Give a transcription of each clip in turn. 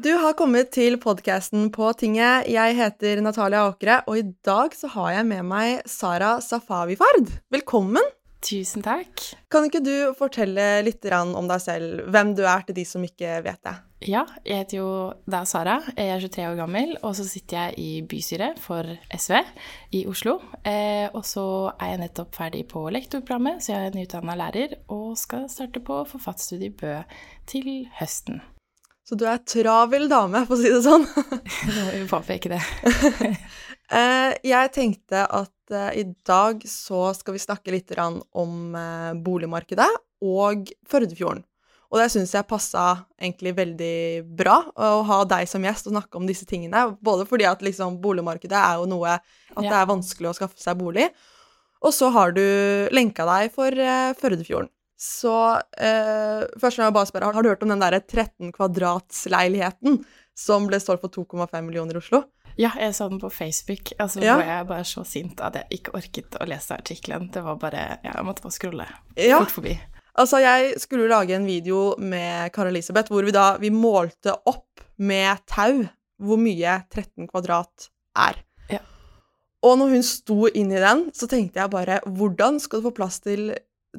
Du har kommet til podkasten På tinget. Jeg heter Natalia Åkre, og i dag så har jeg med meg Sara Safavifard. Velkommen! Tusen takk. Kan ikke du fortelle litt om deg selv, hvem du er til de som ikke vet det? Ja, jeg heter jo da Sara. Jeg er 23 år gammel, og så sitter jeg i bystyret for SV i Oslo. Eh, og så er jeg nettopp ferdig på lektorprogrammet, så jeg er nyutdanna lærer og skal starte på forfatterstudiet i Bø til høsten. Så du er travel dame, for å si det sånn. Vi påpeker det. Eh, jeg tenkte at eh, i dag så skal vi snakke litt om eh, boligmarkedet og Førdefjorden. Og det syns jeg passa egentlig veldig bra å ha deg som gjest og snakke om disse tingene. Både fordi at liksom boligmarkedet er jo noe At det er vanskelig å skaffe seg bolig. Og så har du lenka deg for Førdefjorden. Så eh, først må jeg bare spørre, har du hørt om den der 13 kvadratsleiligheten som ble solgt for 2,5 millioner i Oslo? Ja, jeg så den på Facebook. Altså ja. var jeg bare så sint at jeg ikke orket å lese artikkelen. Det var bare ja, Jeg måtte bare skrulle ja. fort forbi. Altså, jeg skulle lage en video med Kari Elisabeth hvor vi da vi målte opp med tau hvor mye 13 kvadrat er. Ja. Og når hun sto inn i den, så tenkte jeg bare Hvordan skal du få plass til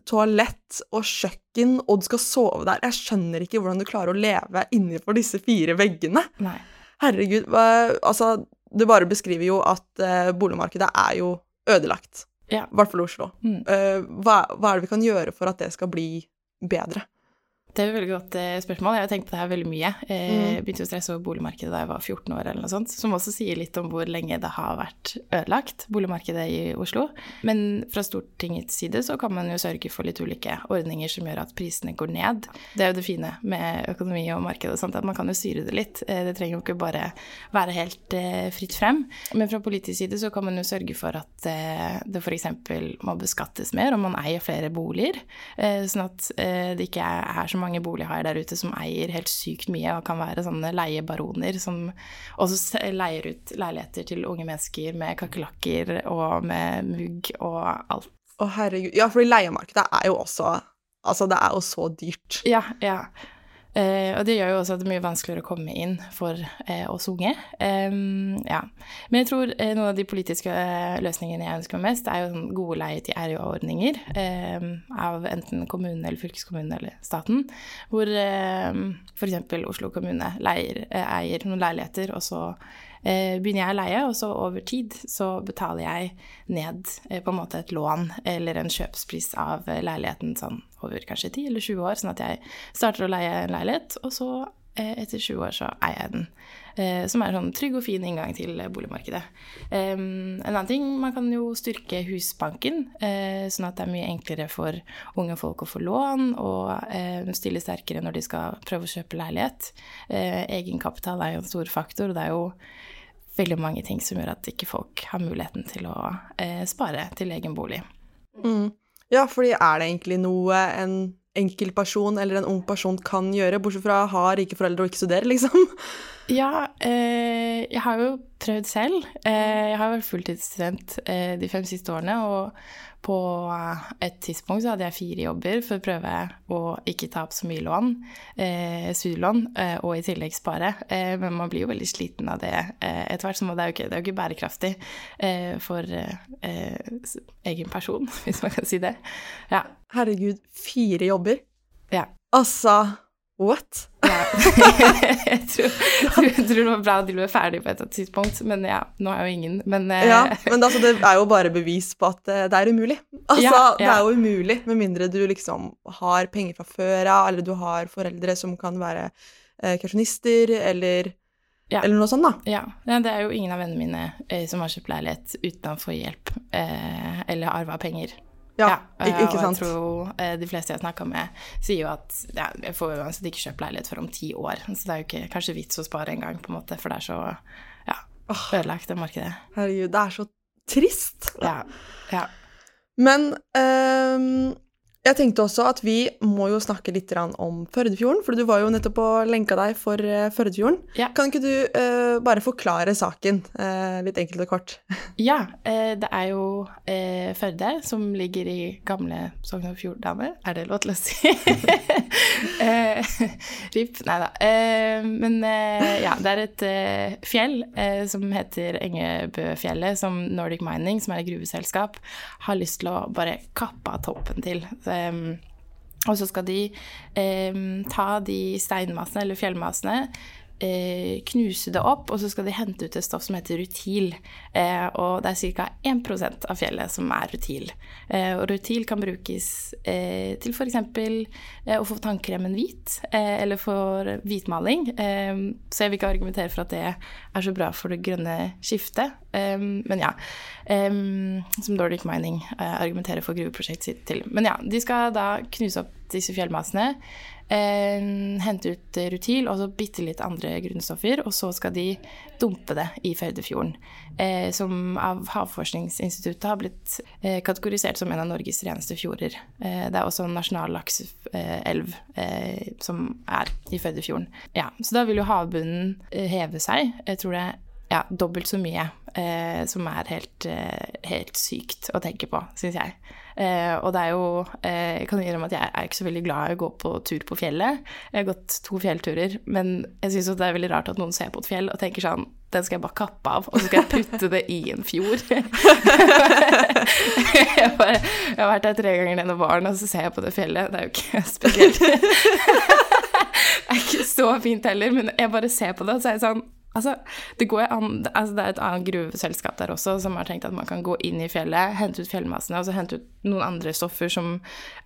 toalett og kjøkken, og du skal sove der. Jeg skjønner ikke hvordan du klarer å leve innenfor disse fire veggene. Nei. Herregud. Altså, det bare beskriver jo at uh, boligmarkedet er jo ødelagt. Ja. I hvert fall Oslo. Mm. Uh, hva, hva, er det vi kan gjøre for at det skal bli bedre? Det er et veldig godt eh, spørsmål. Jeg har tenkt på det her veldig mye. Jeg mm. begynte å stresse over boligmarkedet da jeg var 14 år, eller noe sånt, som også sier litt om hvor lenge det har vært ødelagt, boligmarkedet i Oslo. Men fra Stortingets side så kan man jo sørge for litt ulike ordninger som gjør at prisene går ned. Det er jo det fine med økonomi og marked og sånt, at man kan jo styre det litt. Eh, det trenger jo ikke bare være helt eh, fritt frem. Men fra politisk side så kan man jo sørge for at det f.eks. må beskattes mer om man eier flere boliger, sånn at det ikke er så mange bolighaier der ute som eier helt sykt mye og kan være sånne leiebaroner som også leier ut leiligheter til unge mennesker med kakerlakker og med mugg og alt. Å, herregud. Ja, fordi leiemarkedet er jo også Altså, det er jo så dyrt. Ja, ja. Uh, og det gjør jo også at det er mye vanskeligere å komme inn for eh, oss unge. Eh, ja. Men jeg tror uh, noen av de politiske løsningene jeg ønsker meg mest, er jo sånn gode leie-til-RJA-ordninger ehm, av enten kommunen eller fylkeskommunen eller staten, hvor eh, f.eks. Oslo kommune leier, eier noen leiligheter, og så begynner jeg å leie, og så over tid så betaler jeg ned på en måte et lån eller en kjøpspris av leiligheten sånn over kanskje 10 eller 20 år, sånn at jeg starter å leie en leilighet, og så eh, etter 20 år så eier jeg den. Eh, som er en sånn trygg og fin inngang til boligmarkedet. En annen ting, man kan jo styrke Husbanken, eh, sånn at det er mye enklere for unge folk å få lån og stille sterkere når de skal prøve å kjøpe leilighet. Egenkapital er jo en stor faktor, og det er jo veldig mange ting som gjør at ikke folk har muligheten til å spare til egen bolig. Mm. Ja, fordi er det egentlig noe en enkeltperson eller en ung person kan gjøre, bortsett fra å ha rike foreldre og ikke studere, liksom? Ja, eh, jeg har jo prøvd selv. Eh, jeg har vært fulltidsstudent eh, de fem siste årene, og på et tidspunkt så hadde jeg fire jobber for å prøve å ikke ta opp så mye lån, eh, studielån, eh, og i tillegg spare. Eh, men man blir jo veldig sliten av det etter hvert, så det er jo ikke, det er jo ikke bærekraftig for egen person, hvis man kan si det. Ja. Herregud, fire jobber? Ja. Altså What? Ja. jeg, tror, tror, tror, det var bra at de ble ferdig på et tidspunkt, men ja, nå er jo ingen. Men, eh, ja, men altså, det er jo bare bevis på at eh, det er umulig. Altså, ja, ja. det er jo umulig med mindre du liksom har penger fra før av, eller du har foreldre som kan være eh, kausjonister, eller, eller noe sånt, da. Ja. det er jo ingen av vennene mine eh, som har kjøpt leilighet uten å få hjelp eh, eller arva penger. Ja, ja ikke sant. Og jeg tror eh, de fleste jeg snakka med, sier jo at ja, jeg får uansett ikke kjøpt leilighet før om ti år. Så det er jo ikke kanskje vits å spare engang, på en måte, for det er så ja, ødelagt, det markedet. Herregud, det er så trist. Ja. ja. Men um, Jeg tenkte også at vi må jo snakke litt om Førdefjorden, for du var jo nettopp og lenka deg for eh, Førdefjorden. Ja. Kan ikke du uh, bare forklare saken uh, litt enkelt og kort? Ja, uh, det er jo Førde som ligger i gamle Sogn og Fjordane. Er det lov til å si? RIP. Nei da. men ja, det er et fjell som heter Engebøfjellet, som Nordic Mining, som er et gruveselskap, har lyst til å bare kappe av toppen til. Um, og så skal de um, ta de steinmassene, eller fjellmassene, uh, knuse det opp, og så skal de hente ut et stoff som heter rutil. Eh, og det er ca. 1% av fjellet som er rutil. Eh, og rutil kan brukes til f.eks. Eh, å få tannkremen hvit, eller for hvitmaling. så jeg vil ikke argumentere for at det er så bra for det grønne skiftet. Um, men ja. Som Dordic Mining argumenterer for gruveprosjektet sitt til. Men ja, de skal da knuse opp disse fjellmassene. Uh, hente ut rutil og så bitte litt andre grunnstoffer. Og så skal de dumpe det i Førdefjorden. Uh, som av Havforskningsinstituttet har blitt uh, kategorisert som en av Norges reneste fjorder. det er også en nasjonal lakseelv som er i Førdefjorden. Ja, så da vil jo havbunnen heve seg. Jeg tror det ja, dobbelt så mye, eh, som er helt, eh, helt, sykt å tenke på, syns jeg. Eh, og det er jo eh, Jeg kan innrømme at jeg er ikke så veldig glad i å gå på tur på fjellet. Jeg har gått to fjellturer, men jeg syns det er veldig rart at noen ser på et fjell og tenker sånn Den skal jeg bare kappe av, og så skal jeg putte det i en fjord. jeg, bare, jeg, har vært der tre ganger denne våren, og så ser jeg på det fjellet. Det er jo ikke spesielt Det er ikke så fint heller, men jeg bare ser på det, og så er jeg sånn Altså, det, an, altså det, er et annet gruveselskap der også som har tenkt at man kan gå inn i fjellet, hente ut fjellmassene og så hente ut noen andre stoffer som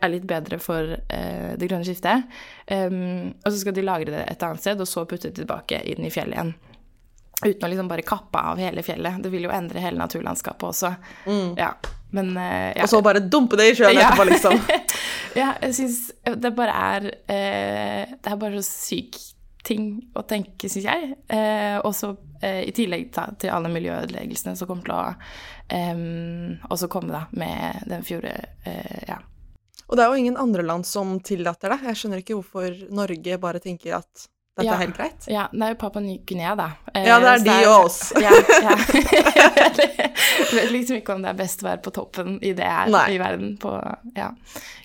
er litt bedre for eh, det grønne skiftet. Um, og så skal de lagre det et annet sted, og så putte det tilbake inn i fjellet igjen. Uten å liksom bare kappe av hele fjellet. Det vil jo endre hele naturlandskapet også. Mm. Ja, men, uh, ja. Og så bare dumpe det i sjøen ja. etterpå, liksom. ja, jeg syns det bare er uh, Det er bare så sykt ting å tenke, syns jeg. Eh, også eh, i tillegg ta, til alle miljøødeleggelsene som kommer til å eh, også komme da, med den fjorde eh, ja. Og det er jo ingen andre land som tillater det. Jeg skjønner ikke hvorfor Norge bare tenker at dette ja, er helt greit. Ja, det er jo Papua Ny-Guinea, da. ja, det er de og oss. ja, ja. jeg vet liksom ikke om det er best å være på toppen i det her Nei. i verden, på ja,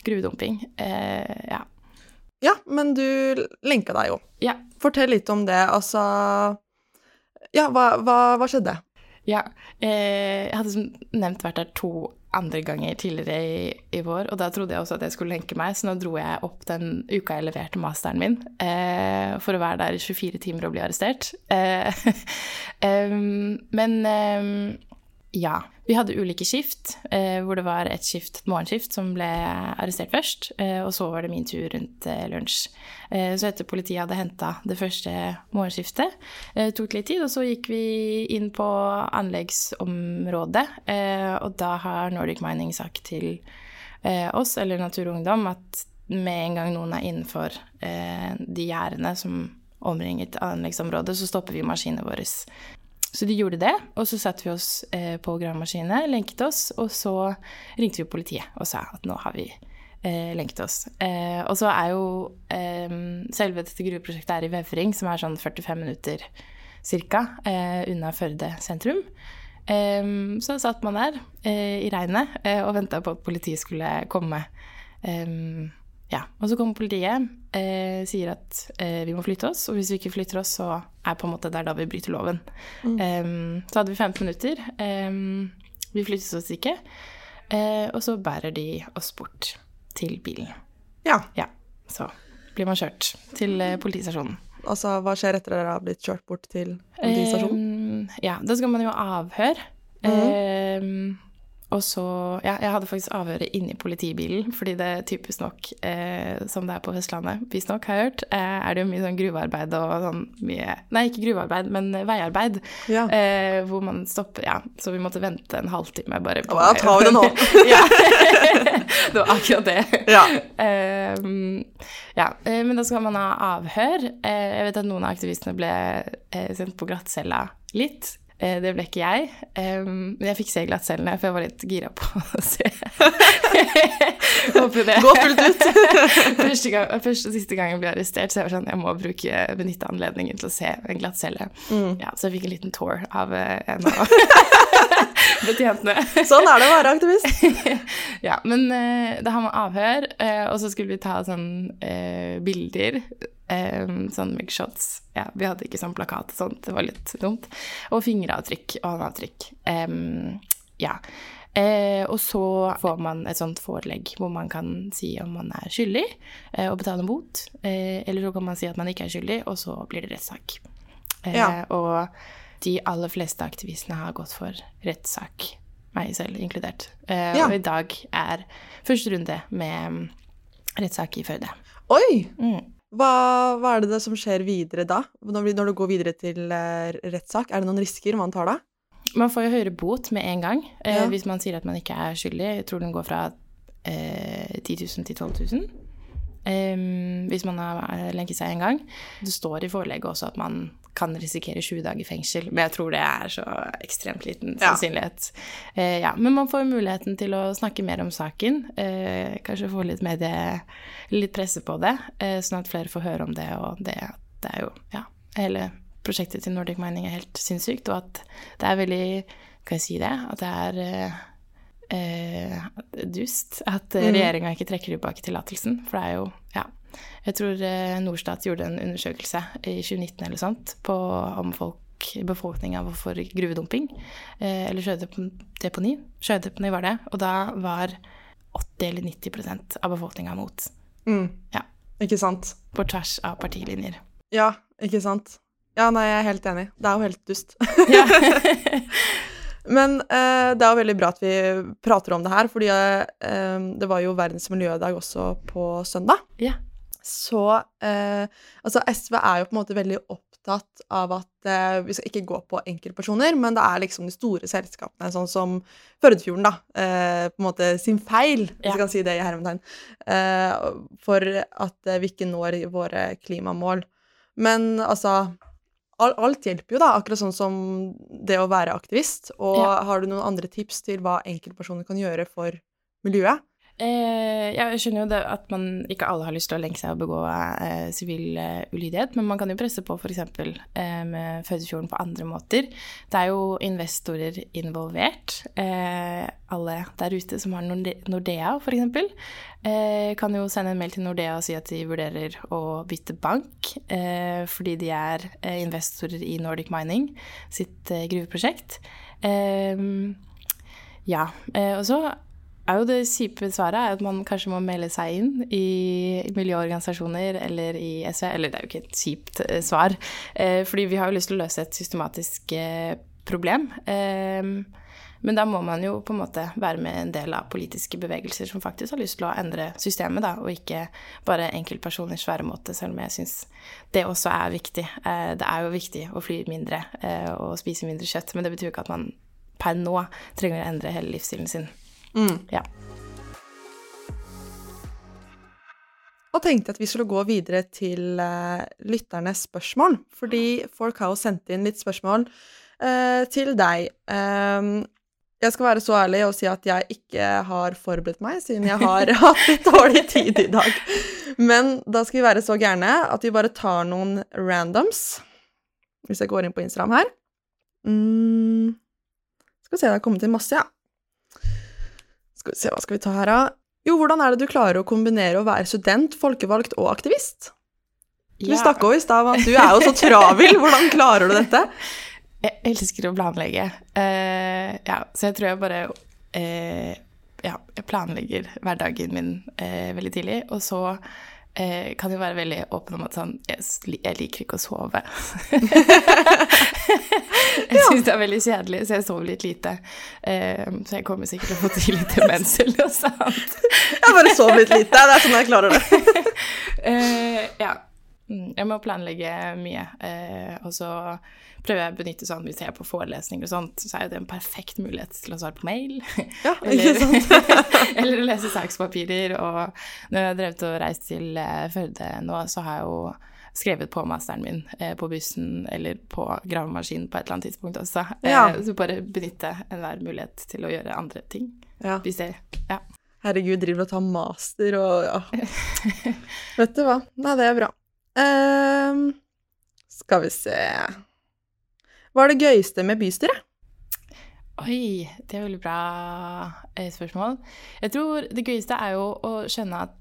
gruvedumping. Eh, ja. Ja, men du lenka deg jo. Ja. Fortell litt om det. Altså Ja, hva, hva, hva skjedde? Ja, eh, jeg hadde som nevnt vært der to andre ganger tidligere i, i, vår, og da trodde jeg også at jeg skulle lenke meg, så nå dro jeg opp den uka jeg leverte masteren min, eh, for å være der i 24 timer og bli arrestert. Eh, men ja. Vi hadde ulike skift, eh, hvor det var et skift, et morgenskift, som ble arrestert først. Eh, og så var det min tur rundt eh, lunsj. Eh, så etter politiet hadde henta det første morgenskiftet, eh, tok litt tid, og så gikk vi inn på anleggsområdet. Eh, og da har Nordic Mining sagt til oss, eller Natur og Ungdom, at med en gang noen er innenfor de gjerdene som omringer et anleggsområde, så stopper vi maskinene våre. Så de gjorde det, og så satte vi oss eh, på gravemaskinene, lenket oss, og så ringte vi politiet og sa at nå har vi eh, lenket oss. Eh, og så er jo eh, selve dette gruveprosjektet er i Vevring, som er sånn 45 minutter ca. Eh, unna Førde sentrum. Eh, så satt man der i regnet og venta på at politiet skulle komme. Ja, og så kommer politiet, eh, sier at eh, vi må flytte oss, og hvis vi ikke flytter oss, så er på en måte det da vi bryter loven. Mm. Um, så hadde vi 15 minutter. Um, vi flyttet oss ikke. Uh, og så bærer de oss bort til bilen. Ja. ja. Så blir man kjørt til uh, politistasjonen. Altså, hva skjer etter at dere har blitt kjørt bort til politistasjonen? Um, ja, da skal man jo avhøre. Mm. Og så Ja, jeg hadde faktisk avhøret inni politibilen, fordi det typisk nok, eh, som det er på Vestlandet, visstnok, har jeg hørt, eh, er det jo mye sånn gruvearbeid og sånn mye Nei, ikke gruvearbeid, men veiarbeid. Ja. Eh, hvor man stopper Ja, så vi måtte vente en halvtime bare på Ja, tar vi det nå. ja. det var akkurat det. Ja. Ehm, ja. Eh, men da skal man ha avhør. Eh, jeg vet at noen av aktivistene ble eh, sendt på glattcella litt. Eh, det ble ikke jeg. Men jeg fikk se glattcellene, for jeg var litt gira på å se. håper det. Gå fullt ut. første, gang, første og siste gang jeg ble arrestert, så jeg var sånn Jeg må bruke, benytte anledningen til å se en glattcelle. Mm. Ja, så jeg fikk en liten tour av eh, en av betjentene. sånn er det å være aktivist. ja, men da har man avhør, og så skulle vi ta sånn bilder. Um, sånn mugshots. Ja, vi hadde ikke sånn plakat og sånt, det var litt dumt. Og fingeravtrykk og håndavtrykk. Um, ja. Eh, og så får man et sånt forelegg hvor man kan si om man er skyldig eh, og betale bot. Eh, eller så kan man si at man ikke er skyldig, og så blir det rettssak. Eh, ja. Og de aller fleste aktivistene har gått for rettssak, meg selv inkludert. Eh, ja. Og i dag er første runde med rettssak i Førde. Oi! Mm. Hva, hva, er det som skjer videre da, når, når du går videre til uh, rettssak? Er det noen risker man tar da? Man får jo høyere bot med en gang eh, ja. hvis man sier at man ikke er skyldig. Jeg tror den går fra eh, 10 000 til 12 000. Um, hvis man har eh, lenket seg en gang. Det står i forelegget også at man kan risikere 20 dager i fengsel, men jeg tror det er så ekstremt liten sannsynlighet. Ja. Eh, ja. Men man får muligheten til å snakke mer om saken, Eh, kanskje få litt medie... litt presse på det, eh, sånn at flere får høre om det, og det, det er jo Ja, hele prosjektet til Nordic Mining er helt sinnssykt, og at det er veldig Kan jeg si det? At det er eh, dust at mm. regjeringa ikke trekker tilbake tillatelsen. For det er jo Ja. Jeg tror eh, Norstat gjorde en undersøkelse i 2019 eller sånt på om folk befolkninga var for gruvedumping. Eh, eller sjødeponi. Sjødeponi var det. Og da var 80 eller 90% av befolkninga mot. Mm. Ja. Ikke sant? På tvers av partilinjer. Ja, ikke sant. Ja, nei, jeg er helt enig. Det er jo helt dust. Men eh, det er jo veldig bra at vi prater om det her, fordi eh, det var jo verdens miljødag også på søndag. Ja. Så eh, altså SV er jo på en måte veldig opptatt av at eh, vi skal ikke gå på enkeltpersoner, men det er liksom de store selskapene, sånn som Førdefjorden, da, eh, på en måte sin feil, hvis jeg kan si det i hermetegn, eh, for at vi ikke når våre klimamål. Men altså alt hjelper jo, da, akkurat sånn som det å være aktivist. Og ja. har du noen andre tips til hva enkeltpersoner kan gjøre for miljøet? Eh, jeg skjønner jo at man ikke alle har lyst til å lenke seg og begå eh, sivil eh, ulydighet, men man kan jo presse på f.eks. Eh, med Førdefjorden på andre måter. Det er jo investorer involvert. Eh, alle der ute som har Nordea f.eks., eh, kan jo sende en mail til Nordea og si at de vurderer å bytte bank eh, fordi de er investorer i Nordic Mining sitt gruveprosjekt. ja, og så er jo det kjipe svaret er at man kanskje må melde seg inn i miljøorganisasjoner eller i SV. Eller det er jo ikke et kjipt eh, svar, eh, fordi vi har jo lyst til å løse et systematisk eh, problem. Men da må man jo på en måte være med en del av politiske bevegelser som faktisk har lyst til å endre systemet, da, og ikke bare enkeltpersoners væremåte, selv om jeg syns det også er viktig. Det er jo viktig å fly mindre og spise mindre kjøtt, men det betyr jo ikke at man per nå trenger å endre hele livsstilen sin. Mm. Ja. Og tenkte at vi skulle gå videre til uh, lytternes spørsmål, fordi folk har jo sendt inn litt spørsmål uh, til deg. Um, jeg skal være så ærlig og si at jeg ikke har forberedt meg, siden jeg har hatt litt dårlig tid i dag. Men da skal vi være så gærne at vi bare tar noen randoms. Hvis jeg går inn på Instagram her. Mm. Skal vi se, det har kommet inn masse, ja. Skal vi se, hva skal vi ta her, da? Jo, hvordan er det du klarer å kombinere å være student, folkevalgt og aktivist? Du ja. snakka jo i stad om at du er jo så travel. Hvordan klarer du dette? Jeg elsker å planlegge. Uh, ja, så jeg tror jeg bare uh, Ja, jeg planlegger hverdagen min uh, veldig tidlig, og så eh, kan jo være veldig åpen om at sånn Jeg, liker ikke å sove. jeg syns det er veldig kjedelig, så jeg sover litt lite. Eh, så jeg kommer sikkert til å få til litt demens eller noe sånt. jeg bare sover litt lite. Det er sånn jeg klarer det. eh, ja. Mm, jeg må planlegge mye. Eh, og så prøver jeg å benytte sånn hvis jeg er på forelesninger og sånt, så er jo det en perfekt mulighet til å svare på mail. Ja, ikke sant? eller, å lese sakspapirer. Og når jeg har drevet og reist til eh, Førde nå, så har jeg jo skrevet på masteren min eh, på bussen eller på gravemaskinen på et eller annet tidspunkt også. Eh, så bare benytte enhver mulighet til å gjøre andre ting. Ja. Hvis det Ja. Herregud, driver og tar master og ja. Vet du hva. Nei, det er bra. Uh, skal vi se Hva er det gøyeste med bystyret? Oi, det er veldig bra eh, spørsmål. Jeg tror det gøyeste er jo å skjønne at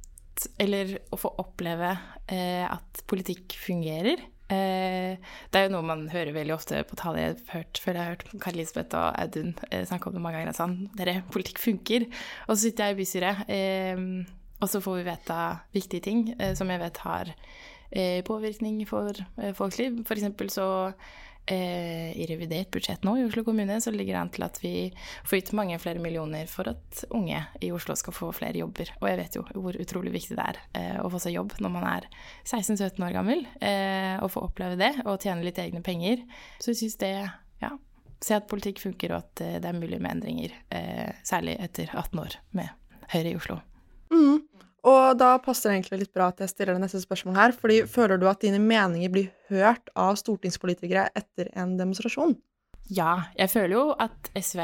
Eller å få oppleve eh, at politikk fungerer. Eh, det er jo noe man hører veldig ofte på taler Jeg har hørt, føler jeg har hørt Kari Lisbeth og Audun eh, snakke om det mange ganger. Sånn, dere, politikk funker. Og så sitter jeg i bystyret, eh, og så får vi vite viktige ting eh, som jeg vet har påvirkning for folks liv. For eksempel så i revidert budsjett nå i Oslo kommune så ligger det an til at vi får ut mange flere millioner for at unge i Oslo skal få flere jobber. Og jeg vet jo hvor utrolig viktig det er eh, å få seg jobb når man er 16-17 år gammel. Eh, å få oppleve det og tjene litt egne penger. Så jeg syns det ja, se at politikk funker, og at det er mulig med endringer. særlig etter 18 år med Høyre i Oslo. Og da passer det egentlig litt bra at jeg stiller det neste spørsmålet her. fordi Føler du at dine meninger blir hørt av stortingspolitikere etter en demonstrasjon? Ja, jeg føler jo at SV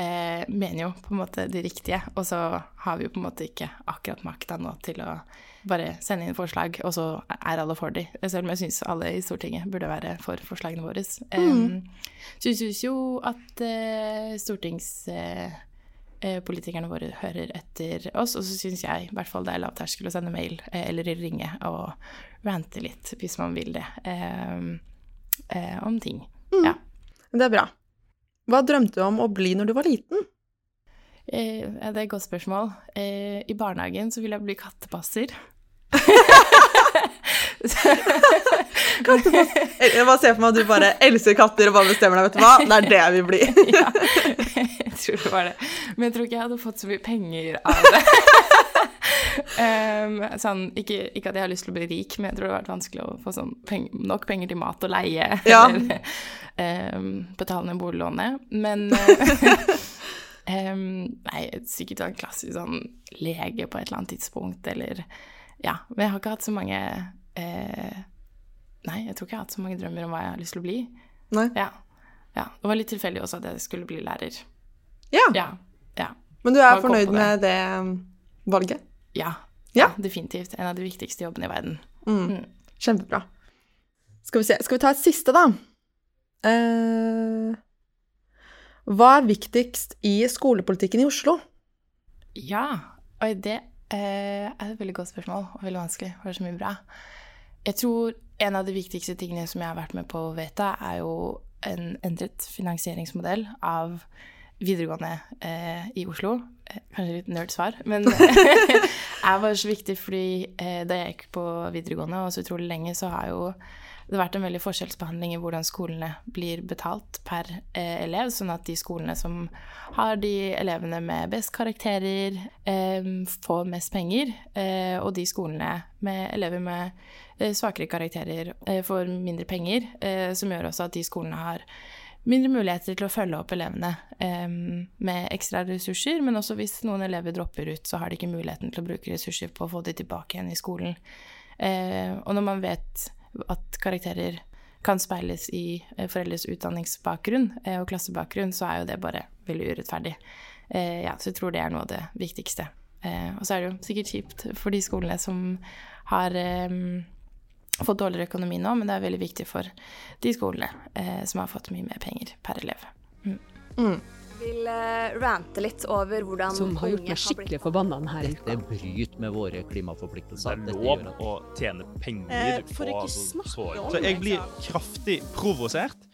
eh, mener jo på en måte det riktige, og så har vi jo på en måte ikke akkurat makta nå til å bare sende inn forslag, og så er alle for de. Selv om jeg syns alle i Stortinget burde være for forslagene våre. Mm. Um, syns jo at eh, stortings... Eh, politikerne våre hører etter oss. Og så syns jeg i hvert fall det er lavterskel å sende mail eh, eller ringe og rante litt, hvis man vil det, eh, eh, om ting. Mm. Ja. Det er bra. Hva drømte du om å bli når du var liten? Eh, det er et godt spørsmål. Eh, I barnehagen så ville jeg bli kattepasser. Jeg bare ser for meg at du bare elsker katter og bare bestemmer deg, vet du hva, det er det jeg vil bli. ja, jeg tror det var det. Men jeg tror ikke jeg hadde fått så mye penger av det. um, sånn, ikke, ikke, at jeg har lyst til å bli rik, men jeg tror det har vært vanskelig å få sånn peng, nok penger til mat og leie. Ja. Eller um, betale ned boliglånet. Men um, Nei, sikkert en klassisk sånn lege på et eller annet tidspunkt, eller Ja. Men jeg har ikke hatt så mange eh, Nei, jeg tror ikke jeg har hatt så mange drømmer om hva jeg har lyst til å bli. Nei. Ja. ja. Det var litt tilfeldig også at jeg skulle bli lærer. Ja. ja. ja. Men du er fornøyd med det um, valget? Ja. ja. Definitivt. En av de viktigste jobbene i verden. Mm. Mm. Kjempebra. Skal vi se Skal vi ta et siste, da? Uh, hva er viktigst i skolepolitikken i Oslo? Ja, Oi, det uh, er et veldig godt spørsmål, og veldig vanskelig, for det er så mye bra. Jeg tror en av de viktigste tingene som jeg har vært med på å vedta, er jo en endret finansieringsmodell av videregående eh, i Oslo. Eh, kanskje litt nerd-svar, men er bare så viktig fordi eh, da jeg gikk på videregående og så utrolig lenge, så har jo det har vært en veldig forskjellsbehandling i hvordan skolene blir betalt per eh, elev, sånn at de skolene som har de elevene med best karakterer, eh, får mest penger, eh, og de skolene med elever med eh, svakere karakterer eh, får mindre penger, eh, som gjør også at de skolene har mindre muligheter til å følge opp elevene med ekstra ressurser, men også hvis noen elever dropper ut, så har de ikke muligheten til å bruke ressurser på å få de tilbake igjen i skolen. og når man vet at karakterer kan speiles i eh, foreldres utdanningsbakgrunn eh, og klassebakgrunn, så er jo det bare veldig urettferdig. Eh, ja, så jeg tror det er noe av det viktigste. Og så er det jo sikkert kjipt for de skolene som har fått dårligere økonomi nå, men det er veldig viktig for de skolene som har fått mye mer penger per elev. Mm. Vil uh, rante litt over hvordan Som har gjort meg skikkelig forbanna denne uka. Dette bryter med våre klimaforpliktelser. Det er lov at... å tjene penger eh, på så, så jeg blir kraftig provosert.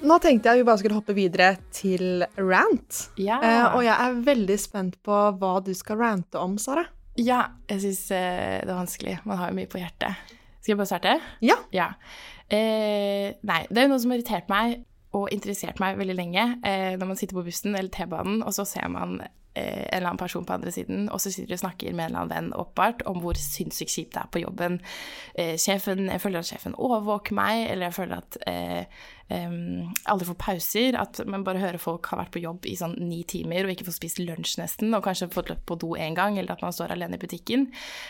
Nå tenkte jeg vi bare skulle hoppe videre til rant. Ja. Eh, og jeg er veldig spent på hva du skal rante om, Sara. Ja, jeg syns eh, det er vanskelig. Man har jo mye på hjertet. Skal jeg bare starte? Ja. ja. Eh, nei, det er jo noe som har irritert meg og interessert meg veldig lenge eh, når man sitter på bussen eller T-banen, og så ser man eh, en eller annen person på andre siden, og så sitter du og snakker med en eller annen venn åpenbart om hvor sinnssykt kjipt det er på jobben. Eh, sjefen, jeg føler at sjefen overvåker meg, eller jeg føler at eh, um, aldri får pauser. At man bare hører folk har vært på jobb i sånn ni timer og ikke får spist lunsj nesten, og kanskje fått løpt på do én gang, eller at man står alene i butikken.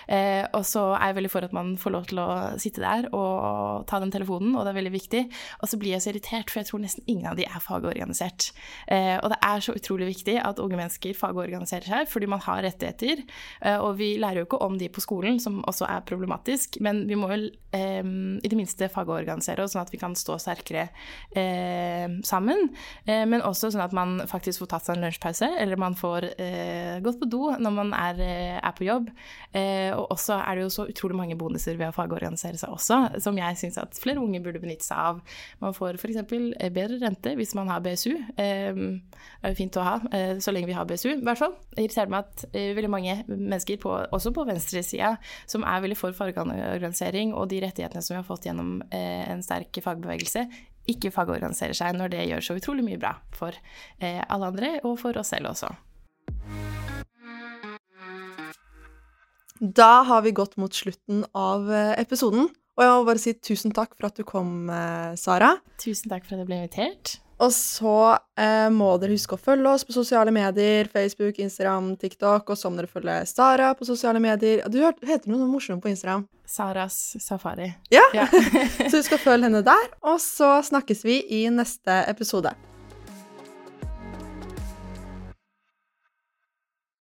Uh, og så er jeg veldig for at man får lov til å sitte der og ta den telefonen, og det er veldig viktig. Og så blir jeg så irritert, for jeg tror nesten ingen av de er fagorganisert. Uh, og det er så utrolig viktig at unge mennesker fagorganiserer seg, fordi man har rettigheter. Uh, og vi lærer jo ikke om de på skolen, som også er problematisk, men vi må jo i det minste fagorganisere oss, sånn at vi kan stå sterkere eh, sammen. Eh, men også sånn at man faktisk får tatt seg en lunsjpause, eller man får eh, gått på do når man er, eh, er på jobb. Eh, og også er det jo så utrolig mange bonuser ved å fagorganisere seg også, som jeg syns at flere unge burde benytte seg av. Man får f.eks. Bedre rente hvis man har BSU. det er jo fint å ha, så lenge vi har BSU, i hvert fall. Det irriterer meg at veldig mange mennesker, på, også på venstresida, som er veldig for fagorganisering og de rettighetene som vi har fått gjennom en sterk fagbevegelse, ikke fagorganiserer seg når det gjør så utrolig mye bra for eh, alle andre, og for oss selv også. Da har vi gått mot slutten av eh, episoden. Og jeg må bare si tusen takk for at du kom, eh, Sara. Tusen takk for at jeg ble invitert. Og så eh, må dere huske å følge oss på sosiale medier. Facebook, Instagram, TikTok. Og så må dere følge Sara på sosiale medier. Du heter noe morsomt på Instagram. Saras safari. Ja, ja. så du skal følge henne der. Og så snakkes vi i neste episode.